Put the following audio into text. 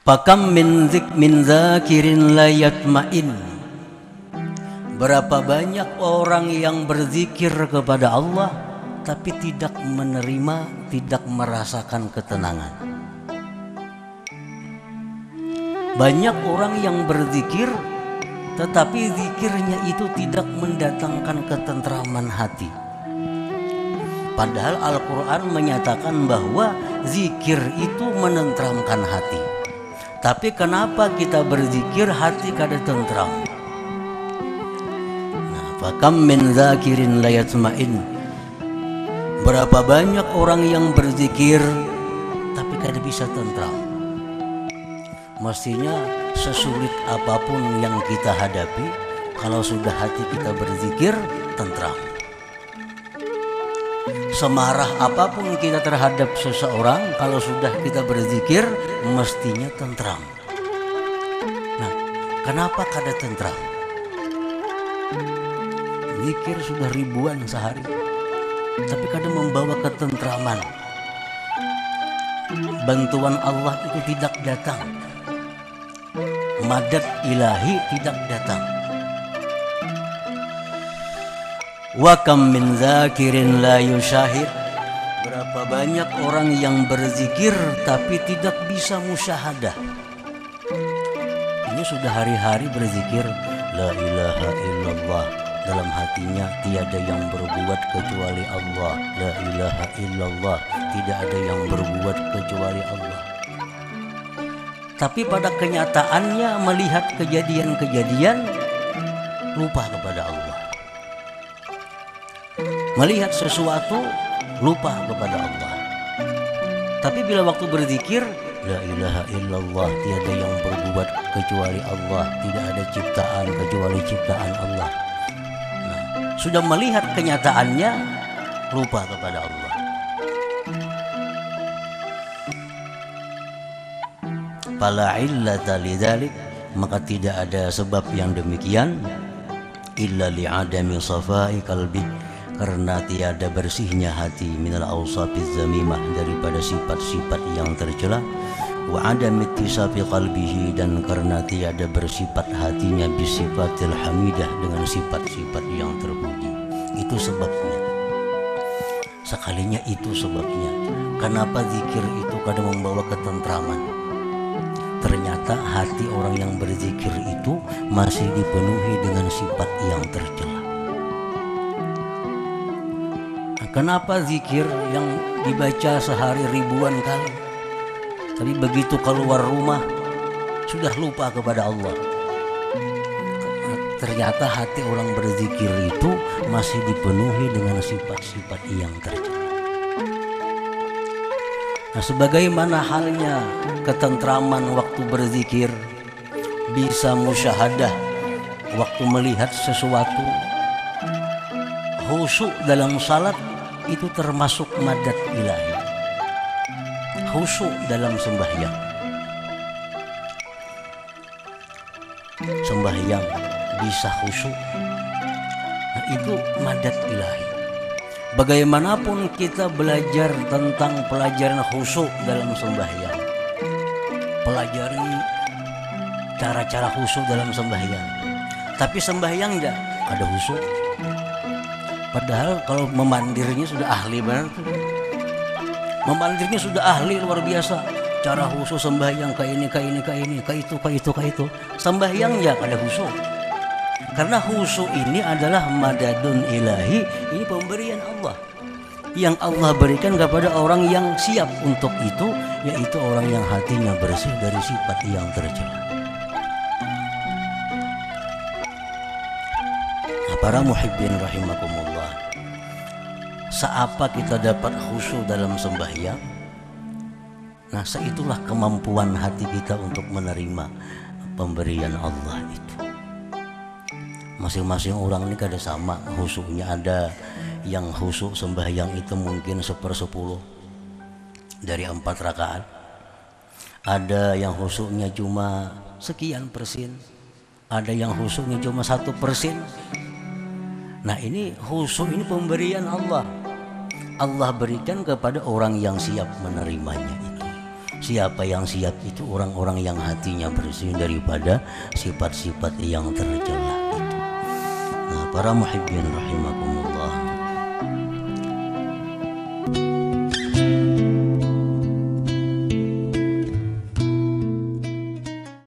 Pakam min zik min zakirin la yatmain Berapa banyak orang yang berzikir kepada Allah tapi tidak menerima, tidak merasakan ketenangan. Banyak orang yang berzikir tetapi zikirnya itu tidak mendatangkan ketentraman hati. Padahal Al-Quran menyatakan bahwa zikir itu menentramkan hati. Tapi kenapa kita berzikir hati kada tentram? Nah, fakam min zakirin layatmain. Berapa banyak orang yang berzikir tapi kada bisa tentram. Mestinya sesulit apa pun yang kita hadapi, kalau sudah hati kita berzikir, tentram. Semarah apa pun kita terhadap seseorang, kalau sudah kita berzikir, mestinya tentram. Nah, kenapa kada tentram? Zikir sudah ribuan sehari, tapi kadang membawa ketentraman. Bantuan Allah itu tidak datang madad ilahi tidak datang. Wa kam min zakirin la yushahid. Berapa banyak orang yang berzikir tapi tidak bisa musyahadah. Ini sudah hari-hari berzikir. La ilaha illallah. Dalam hatinya tiada yang berbuat kecuali Allah. La ilaha illallah. Tidak ada yang berbuat kecuali Allah. Tapi pada kenyataannya melihat kejadian-kejadian lupa kepada Allah. Melihat sesuatu lupa kepada Allah. Tapi bila waktu berzikir La ilaha illallah Tiada yang berbuat kecuali Allah. Tidak ada ciptaan kecuali ciptaan Allah. Nah, Sudah melihat kenyataannya Lupa kepada Allah. Fala illata lidzalik maka tidak ada sebab yang demikian. Illa li'adami safai kalbi karena tiada bersihnya hati minal awsafiz zamimah daripada sifat-sifat yang tercela wa adam ittisafi qalbihi dan karena tiada bersifat hatinya bisifatil hamidah dengan sifat-sifat yang terpuji. Itu sebabnya. Sekalinya itu sebabnya. Kenapa zikir itu kadang membawa ketentraman? Ternyata hati orang yang berzikir itu masih dipenuhi dengan sifat yang tercela. Kenapa zikir yang dibaca sehari ribuan kali, tapi begitu keluar rumah sudah lupa kepada Allah? Ternyata hati orang berzikir itu masih dipenuhi dengan sifat-sifat yang tercela. Nah, sebagaimana halnya ketentraman waktu berzikir, bisa musyahadah waktu melihat sesuatu, khusyuk dalam salat itu termasuk madat ilahi. Khusyuk dalam sembahyang. Sembahyang bisa khusyuk. Nah, itu madat ilahi. Bagaimanapun kita belajar tentang pelajaran khusyuk dalam sembahyang. Pelajari cara-cara khusyuk dalam sembahyang. Tapi sembahyang enggak ada khusyuk. Padahal kalau memandirnya sudah ahli banget. Memandirnya sudah ahli luar biasa. Cara khusyuk sembahyang ke ini, ke ini, ke ini, ke itu, ke itu, ke itu. Sembahyang ya ada khusyuk. Karena khusyuk ini adalah madadun ilahi, ini pemberian Allah. Yang Allah berikan kepada orang yang siap untuk itu, yaitu orang yang hatinya bersih dari sifat yang tercela. Para muhibbin rahimakumullah. Seapa kita dapat khusyuk dalam sembahyang? Nah, seitulah kemampuan hati kita untuk menerima pemberian Allah itu masing-masing orang ini kada sama husuknya ada yang husuk sembahyang itu mungkin sepersepuluh dari empat rakaat ada yang husuknya cuma sekian persen ada yang husuknya cuma satu persen nah ini husuk ini pemberian Allah. Allah berikan kepada orang yang siap menerimanya itu. Siapa yang siap itu orang-orang yang hatinya bersih daripada sifat-sifat yang tercela itu. Nah para muhibbin rahimakumullah